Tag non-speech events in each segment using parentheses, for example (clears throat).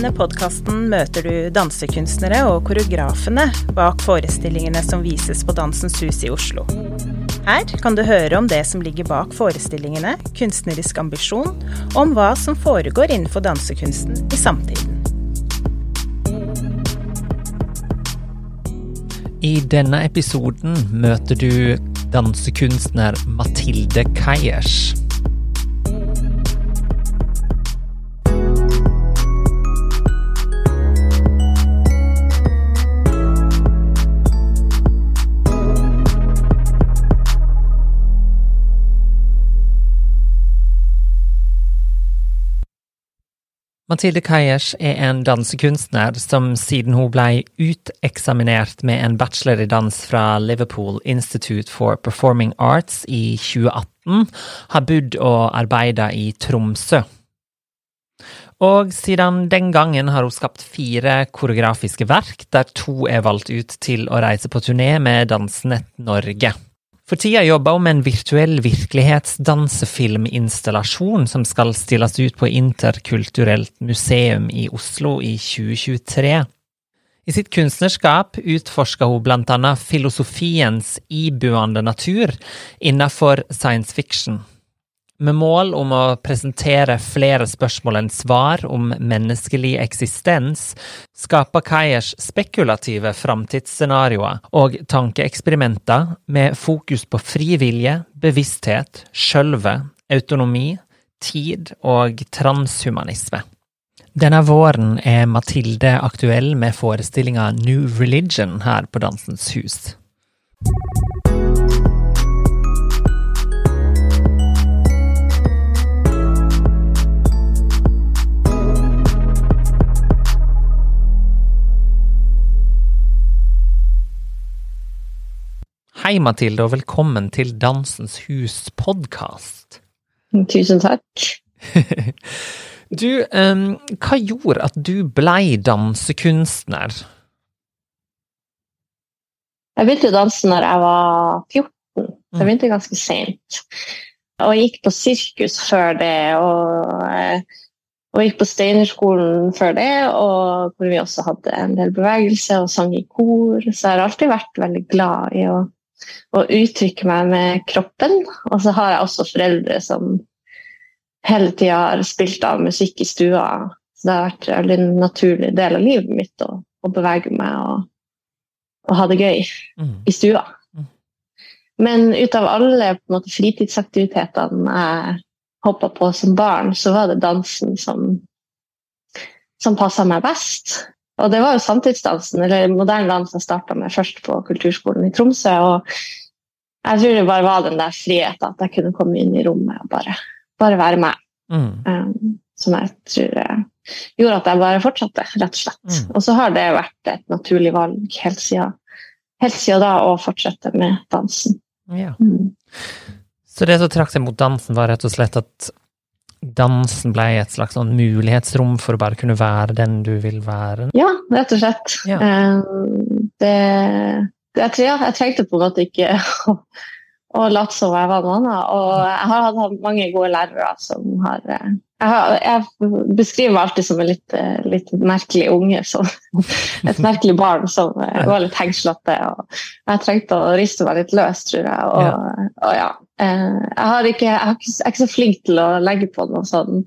denne podkasten møter du dansekunstnere og koreografene bak forestillingene som vises på Dansens Hus i Oslo. Her kan du høre om det som ligger bak forestillingene, kunstnerisk ambisjon, og om hva som foregår innenfor dansekunsten i samtiden. I denne episoden møter du dansekunstner Mathilde Kajers. Mathilde Kajers er en dansekunstner som siden hun ble uteksaminert med en bachelor i dans fra Liverpool Institute for Performing Arts i 2018, har bodd og arbeidet i Tromsø. Og siden den gangen har hun skapt fire koreografiske verk, der to er valgt ut til å reise på turné med Dansenett Norge. For tida jobber hun med en virtuell virkelighetsdansefilminstallasjon som skal stilles ut på Interkulturelt museum i Oslo i 2023. I sitt kunstnerskap utforsker hun blant annet filosofiens ibuende natur innenfor science fiction med mål om å presentere flere spørsmål enn svar om menneskelig eksistens, skaper Kajers spekulative framtidsscenarioer og tankeeksperimenter med fokus på fri bevissthet, sjølve, autonomi, tid og transhumanisme. Denne våren er Mathilde aktuell med forestillinga New Religion her på Dansens Hus. Hei, Mathilde, og velkommen til Dansens Hus podkast. Tusen takk. (laughs) du, um, hva gjorde at du blei dansekunstner? Jeg begynte å danse når jeg var 14, så jeg begynte mm. ganske seint. Og jeg gikk på sirkus før det, og, eh, og gikk på Steinerskolen før det, og hvor vi også hadde en del bevegelse og sang i kor. Så jeg har alltid vært veldig glad i å å uttrykke meg med kroppen. Og så har jeg også foreldre som hele tida har spilt av musikk i stua. Så det har vært en veldig naturlig del av livet mitt å, å bevege meg og, og, ha det gøy mm. i stua. Mm. Men ut av alle måte, fritidsaktivitetene jeg hoppa på som barn, så var det dansen som, som passa meg best. Og det var jo samtidsdansen, eller moderne dans, jeg starta med først på kulturskolen i Tromsø. og jeg tror det bare var den der friheten, at jeg kunne komme inn i rommet og bare, bare være meg. Mm. Um, som jeg tror uh, gjorde at jeg bare fortsatte, rett og slett. Mm. Og så har det vært et naturlig valg helt siden, helt siden da å fortsette med dansen. Ja. Mm. Så det som trakk seg mot dansen, var rett og slett at dansen ble et slags sånn mulighetsrom for å bare kunne være den du vil være? Ja, rett og slett. Ja. Det, det jeg, jeg, trengte på en måte ikke å, latt som jeg var noe annet. Og jeg har hatt mange gode lærere som har eh, jeg, har, jeg beskriver meg alltid som en litt, eh, litt, merkelig unge. Som, (laughs) et merkelig barn som eh, var litt hengslete. Og jeg trengte å riste meg litt løs, tror jeg. Og. Og ja. Jeg, ikke, jeg, er ikke så flink til å legge på noe sånn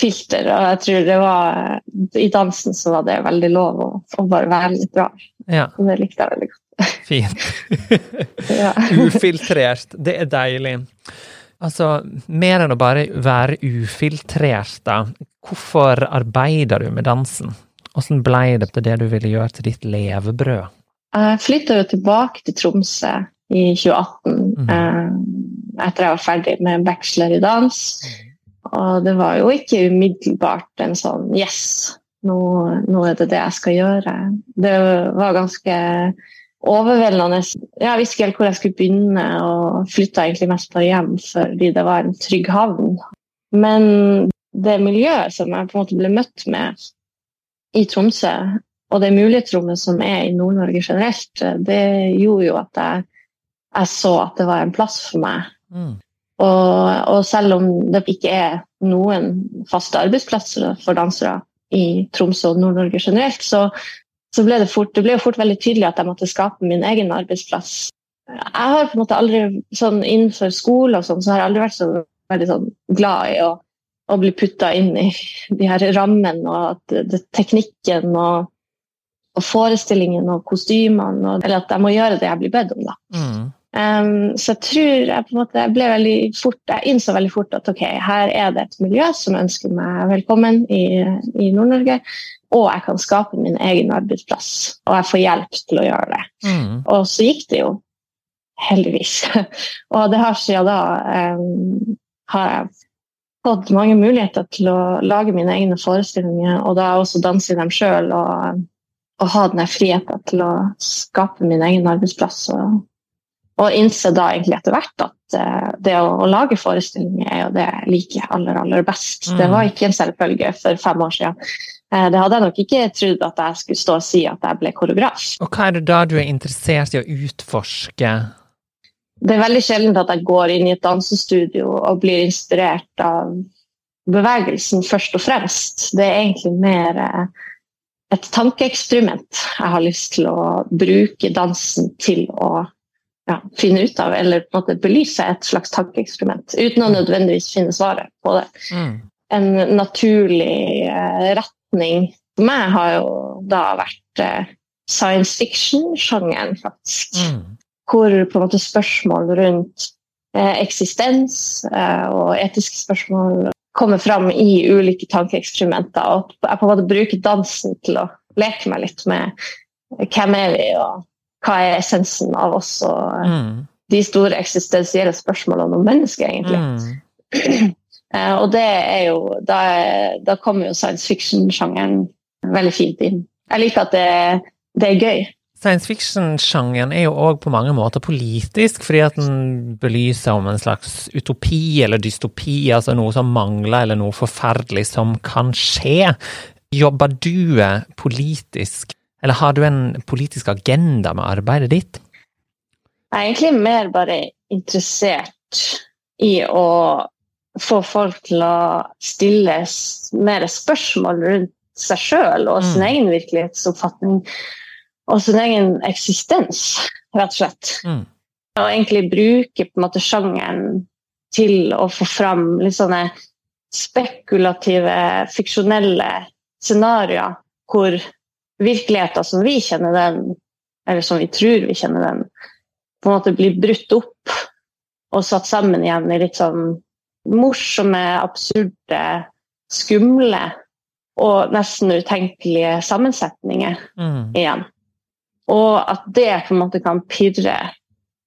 filter, og jeg tror det var I dansen så var det veldig lov å, å bare være litt rar. Ja. Og det likte jeg veldig godt. (laughs) Fint. (laughs) Ufiltrert. Det er deilig. Altså, mer enn å bare være ufiltrert, da. Hvorfor arbeider du med dansen? Hvordan ble det til det du ville gjøre til ditt levebrød? Jeg flytta jo tilbake til Tromsø i 2018 mm. eh, etter jeg var ferdig med bachelor i dans. Og det var jo ikke umiddelbart en sånn Yes, nå, nå er det det jeg skal gjøre. Det var ganske overveldende. Jeg visste ikke helt hvor jeg skulle begynne, og flytta egentlig mest på hjem fordi det var en trygg havn. Men det miljøet som jeg på en måte ble møtt med i Tromsø, og det mulighetsrommet som er i Nord-Norge generelt, det gjorde jo at jeg, jeg, så at det var en plass for meg. Mm. Og, og, selv om det ikke er noen faste arbeidsplasser for dansere i Tromsø og Nord-Norge generelt, så, så ble det, fort, det ble fort veldig tydelig at jeg måtte skape min egen arbeidsplass. Jeg har på en måte aldri, sånn Innenfor skole og sånn, så har jeg aldri vært så veldig sånn glad i å, å bli putta inn i de her rammene og at det, teknikken og, og forestillingen og kostymene, eller at jeg må gjøre det jeg blir bedt om. da. Mm. Um, så jeg tror jeg på en måte ble veldig fort, jeg innså veldig fort at ok, her er det et miljø som ønsker meg velkommen i, i Nord-Norge, og jeg kan skape min egen arbeidsplass. Og jeg får hjelp til å gjøre det. Mm. Og så gikk det jo, heldigvis. (laughs) og det har siden da um, har jeg fått mange muligheter til å lage mine egne forestillinger, og da også danse i dem sjøl. Og, og ha den friheten til å skape min egen arbeidsplass. og og innse da egentlig etter hvert at uh, det å, å, lage forestillinger er jo det jeg liker aller, aller best. Mm. Det var ikke en selvfølge for fem år siden. Uh, det hadde jeg nok ikke trodd at jeg skulle stå og si at jeg ble koreograf. Og hva er det da du er interessert i å utforske? Det er veldig sjelden at jeg går inn i et dansestudio og blir inspirert av bevegelsen først og fremst. Det er egentlig mer uh, et tankeeksperiment jeg har lyst til å bruke dansen til å ja, finne ut av, eller på en måte belyse et slags tankeeksperiment, uten å nødvendigvis finne svaret på det. Mm. En naturlig uh, retning for meg har jo da vært uh, science fiction-sjangeren, faktisk. Mm. Hvor på en måte spørsmål rundt uh, eksistens og etiske spørsmål kommer fram i ulike tankeeksperimenter. Og jeg på en måte bruker dansen til å leke meg litt med hvem er vi, og hva er essensen av oss og mm. de store eksistensielle spørsmålene om mennesket, egentlig. Mm. uh, (clears throat) og det er jo Da, da kommer jo science fiction-sjangeren veldig fint inn. Jeg liker at det, det er gøy. Science fiction-sjangeren er jo òg på mange måter politisk, fordi at den belyser om en slags utopi eller dystopi, altså noe som mangler, eller noe forferdelig som kan skje. Jobber du politisk eller har du en politisk agenda med arbeidet ditt? Jeg er egentlig mer bare interessert i å få folk til å stille mer spørsmål rundt seg sjøl og sin mm. egen virkelighetsoppfatning og sin egen eksistens, rett og slett. Mm. Og egentlig bruke på en måte sjangeren til å få fram litt sånne spekulative, fiksjonelle scenarioer hvor virkeligheten som vi kjenner den, eller som vi tror vi kjenner den, på en måte blir brutt opp og satt sammen igjen i litt sånn morsomme, absurde, skumle og nesten utenkelige sammensetninger mm. igjen. Og at det på en måte kan pirre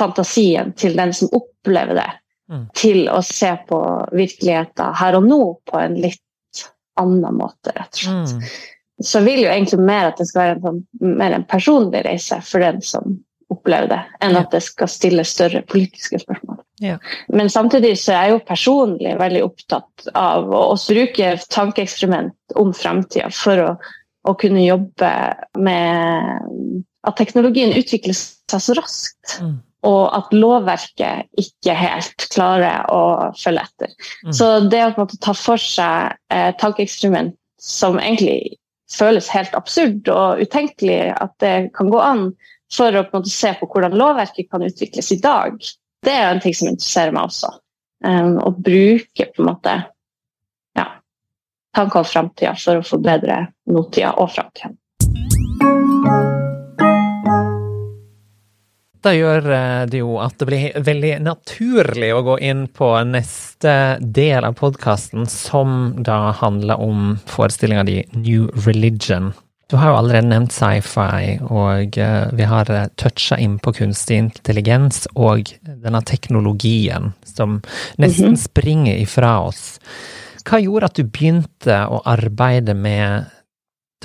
fantasien til den som opplever det, mm. til å se på virkeligheten her og nå på en litt annen måte, rett og slett. Mm så vil jo egentlig mer at det skal være en, sånn, mer en personlig reise for den som opplever det, enn at det skal stille større politiske spørsmål. Ja. Men samtidig så er jeg jo personlig veldig opptatt av å også bruke tankeeksperiment om framtida for å, å, kunne jobbe med at teknologien utvikler seg så raskt. Mm. Og at lovverket ikke helt klarer å følge etter. Mm. Så det å på en måte ta for seg eh, tankeeksperiment som egentlig føles helt absurd og utenkelig at det kan gå an, for å på måte se på hvordan lovverket kan utvikles i dag. Det er en ting som interesserer meg også. Um, å bruke på en måte ja, tanker om framtida for å forbedre nåtida og framtida. Dette gjør eh, det jo at det blir veldig naturlig å gå inn på neste del av podkasten, som da handler om forestillinga di New Religion. Du har jo allerede nevnt sci-fi, og eh, vi har eh, toucha inn på kunstig intelligens og denne teknologien som nesten mhm. springer ifra oss. Hva gjorde at du begynte å arbeide med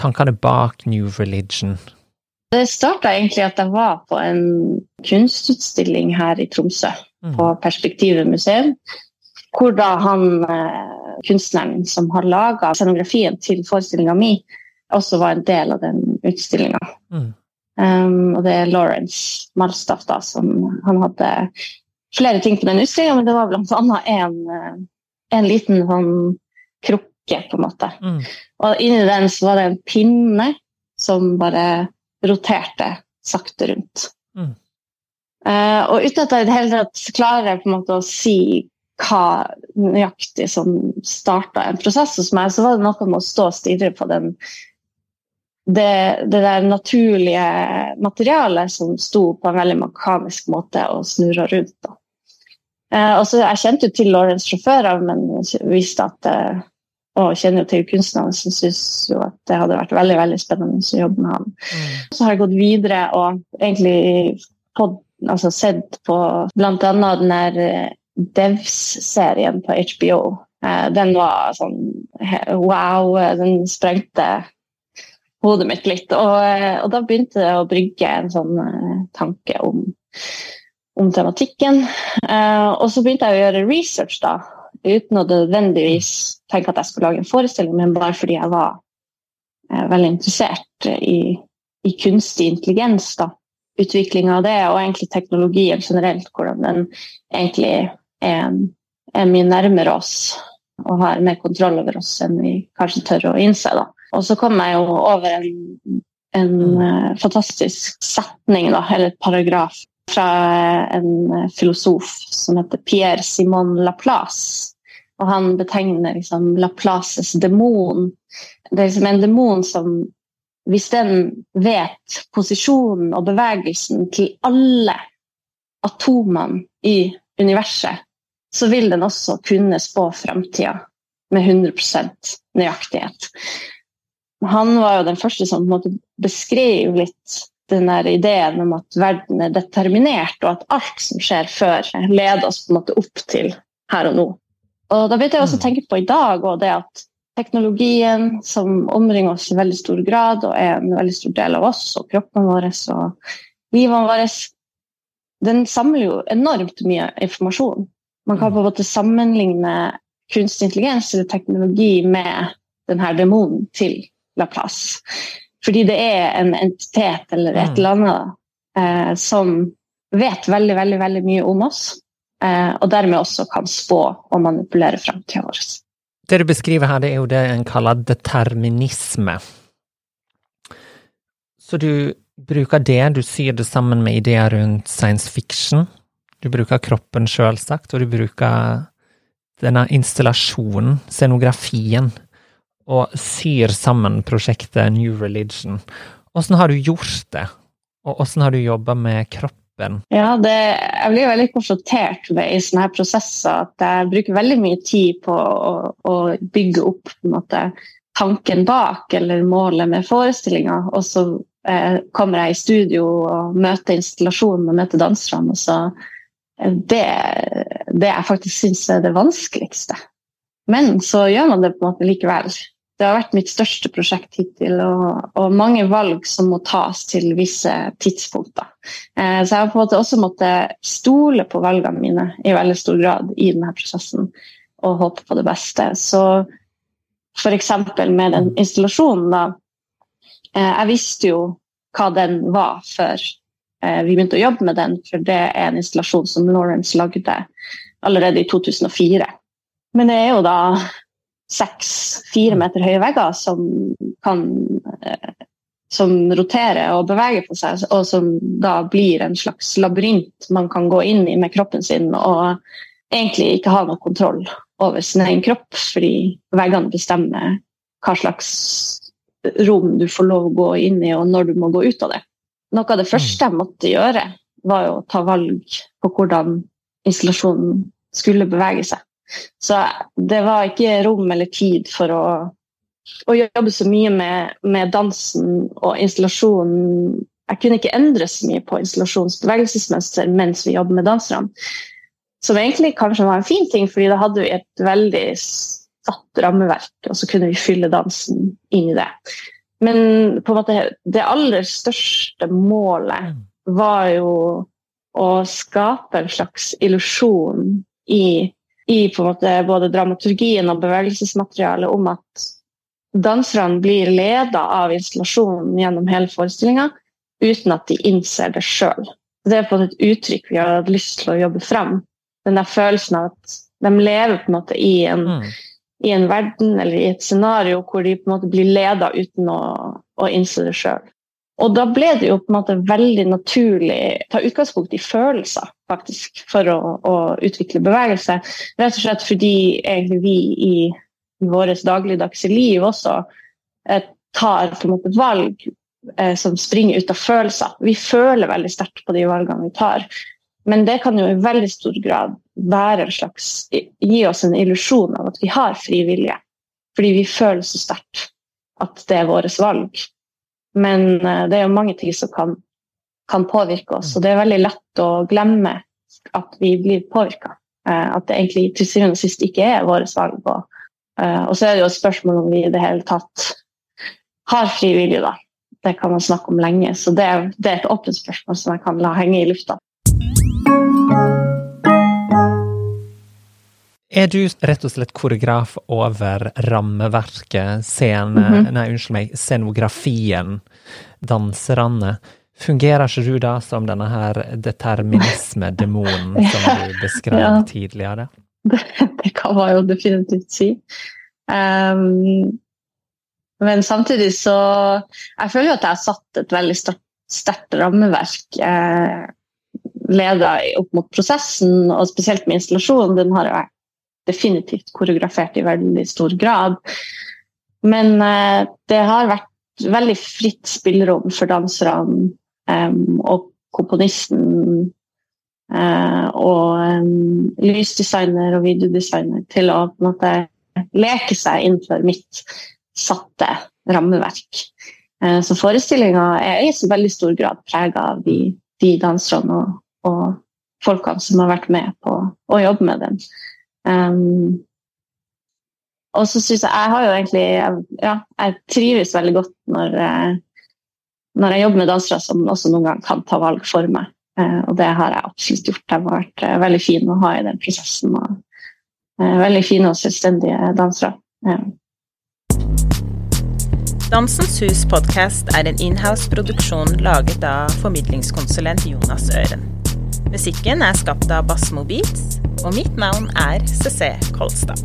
tankene bak New Religion? Det starta egentlig at jeg var på en kunstutstilling her i Tromsø, mm. på Perspektivet museum. Hvor da han eh, kunstneren som har laga scenografien til forestillinga mi, også var en del av den utstillinga. Mm. Um, og det er Lawrence Malstaff, da, som han hadde flere ting på den utstillinga, men det var bl.a. En, eh, en liten sånn krukke, på en måte. Mm. Og inni den så var det en pinne som bare roterte sakte rundt. Mm. Uh, og uten at jeg i det hele tatt klarer på en måte å si hva nøyaktig som starta en prosess hos meg, så var det noe med å stå og stirre på den det, det der naturlige materialet som sto på en veldig mekanisk måte og snurra rundt. Da. Uh, og så Jeg kjente jo til Lawrence fra før av, men visste at eh, og kjenner jo til kunstneren, som syns jo at det hadde vært veldig veldig spennende å jobbe med han. Mm. Så har jeg gått videre og egentlig fått, altså sett på bl.a. den der eh, Devs-serien på HBO. Eh, den var sånn wow, den sprengte hodet mitt litt. Og, eh, og da begynte det å brygge en sånn eh, tanke om, om tematikken. Eh, og så begynte jeg å gjøre research, da. Uten å nødvendigvis tenke at jeg skulle lage en forestilling, men bare fordi jeg var eh, veldig interessert i, i kunstig intelligens. da. Utviklinga av det, og egentlig teknologien generelt. Hvordan den egentlig er, er mye nærmere oss og har mer kontroll over oss enn vi kanskje tør å innse. da. Og så kom jeg jo over en, en eh, fantastisk setning, da, eller et paragraf, fra en eh, filosof som heter Pierre Simon Laplace. Og han betegner liksom Laplaces demon. Det er liksom en demon som Hvis den vet posisjonen og bevegelsen til alle atomene i universet, så vil den også kunne spå framtida med 100% nøyaktighet. Han var jo den første som beskrev litt den der ideen om at verden er determinert, og at alt som skjer før, leder oss på en måte opp til her og nå. Og Da begynte jeg også å tenke på i dag og det at teknologien som omringer oss i veldig stor grad, og er en veldig stor del av oss og kroppen vår og livet vårt, den samler jo enormt mye informasjon. Man kan på en måte sammenligne kunstig intelligens eller teknologi med denne demonen til Laplace. Fordi det er en entitet eller et Mm. eller annet eh, som vet veldig, veldig, veldig mye om oss. Eh, og dermed også kan spå og manipulere framtida vår. Det du beskriver her, det er jo det en kaller determinisme. Så du bruker det, du syr det sammen med ideer rundt science fiction. Du bruker kroppen, sjølsagt, og du bruker denne installasjonen, scenografien, og syr sammen prosjektet New Religion. Åssen har du gjort det, og åssen har du jobba med kroppen? Ja, det, jeg blir veldig konfrontert med i sånne her prosesser at jeg bruker veldig mye tid på å, å bygge opp måte, tanken bak eller målet med forestillinga. Og så eh, kommer jeg i studio og møter installasjonen og møter danserne. og så eh, det, det jeg faktisk syns er det vanskeligste. Men så gjør man det på en måte likevel. Det har vært mitt største prosjekt hittil, og, og mange valg som må tas til visse tidspunkter. Eh, så jeg har på en måte også måttet stole på valgene mine i veldig stor grad i denne prosessen, og håpe på det beste. Så f.eks. med den installasjonen, da. Eh, jeg visste jo hva den var før eh, vi begynte å jobbe med den, for det er en installasjon som Lawrence lagde allerede i 2004. Men det er jo da seks fire meter høye vegger som kan eh, som roterer og beveger på seg, og som da blir en slags labyrint man kan gå inn i med kroppen sin og egentlig ikke ha noe kontroll over sin egen kropp, fordi veggene bestemmer hva slags rom du får lov å gå inn i, og når du må gå ut av det. Noe av det første jeg måtte gjøre, var jo å ta valg på hvordan installasjonen skulle bevege seg. Så det var ikke rom eller tid for å, å jobbe så mye med, med, dansen og installasjonen. Jeg kunne ikke endre så mye på installasjonens bevegelsesmønster mens vi jobber med danserne. Som egentlig kanskje var en fin ting, fordi da hadde vi et veldig satt rammeverk, og så kunne vi fylle dansen inn i det. Men på en måte, det aller største målet var jo å skape en slags illusjon i i både dramaturgien og bevegelsesmaterialet om at danserne blir leda av installasjonen gjennom hele forestillinga uten at de innser det sjøl. Det er på et uttrykk vi har hatt lyst til å jobbe fram. Den der følelsen av at de lever på en måte i en, Mm. i en verden eller i et scenario hvor de på en måte blir leda uten å, å innse det sjøl. Og da ble det jo på en måte veldig naturlig å ta utgangspunkt i følelser, faktisk, for å, å, utvikle bevegelse. Rett og slett fordi egentlig vi i, i vårt dagligdagse liv også eh, tar på en måte valg eh, som springer ut av følelser. Vi føler veldig sterkt på de valgene vi tar. Men det kan jo i veldig stor grad være en slags, gi oss en illusjon av at vi har fri vilje. Fordi vi føler så sterkt at det er vårt valg. Men eh, det er jo mange ting som kan, kan påvirke oss, og det er veldig lett å glemme at vi blir påvirka. Eh, at det egentlig til syvende og sist ikke er vårt valg. Og, eh, og så er det jo et spørsmål om vi i det hele tatt har fri vilje, da. Det kan man snakke om lenge, så det er, det er et åpent spørsmål som jeg kan la henge i lufta. Er du rett og slett koreograf over rammeverket, scene, mm -hmm. nei, unnskyld meg, scenografien, danserne? Fungerer ikke du da som denne her determinisme-demonen (laughs) som du beskrev ja. tidligere? Det, det, kan man jo definitivt si. Um, men samtidig så Jeg føler jo at jeg har satt et veldig sterkt rammeverk. Eh, leda opp mot prosessen, og spesielt med installasjonen. Den har jeg definitivt koreografert i veldig stor grad. Men eh, det har vært veldig fritt spillerom for danserne eh, og komponisten eh, og um, lysdesigner og videodesigner til å på en måte leke seg innenfor mitt satte rammeverk. Eh, så forestillinga er i veldig stor grad prega av de, de danserne og, og, folkene som har vært med på å jobbe med den. Um, og så syns jeg Jeg har jo egentlig Ja, jeg trives veldig godt når, eh, når jeg jobber med dansere som også noen gang kan ta valg for meg. Uh, og det har jeg absolutt gjort. Det har vært uh, veldig fint å ha i den prosessen. Og, veldig fine og selvstendige dansere. Dansens Hus podkast er en inhouse-produksjon laget av formidlingskonsulent Jonas Øren. Musikken er skapt av Basmo Beats, og mitt navn er CC Kolstad.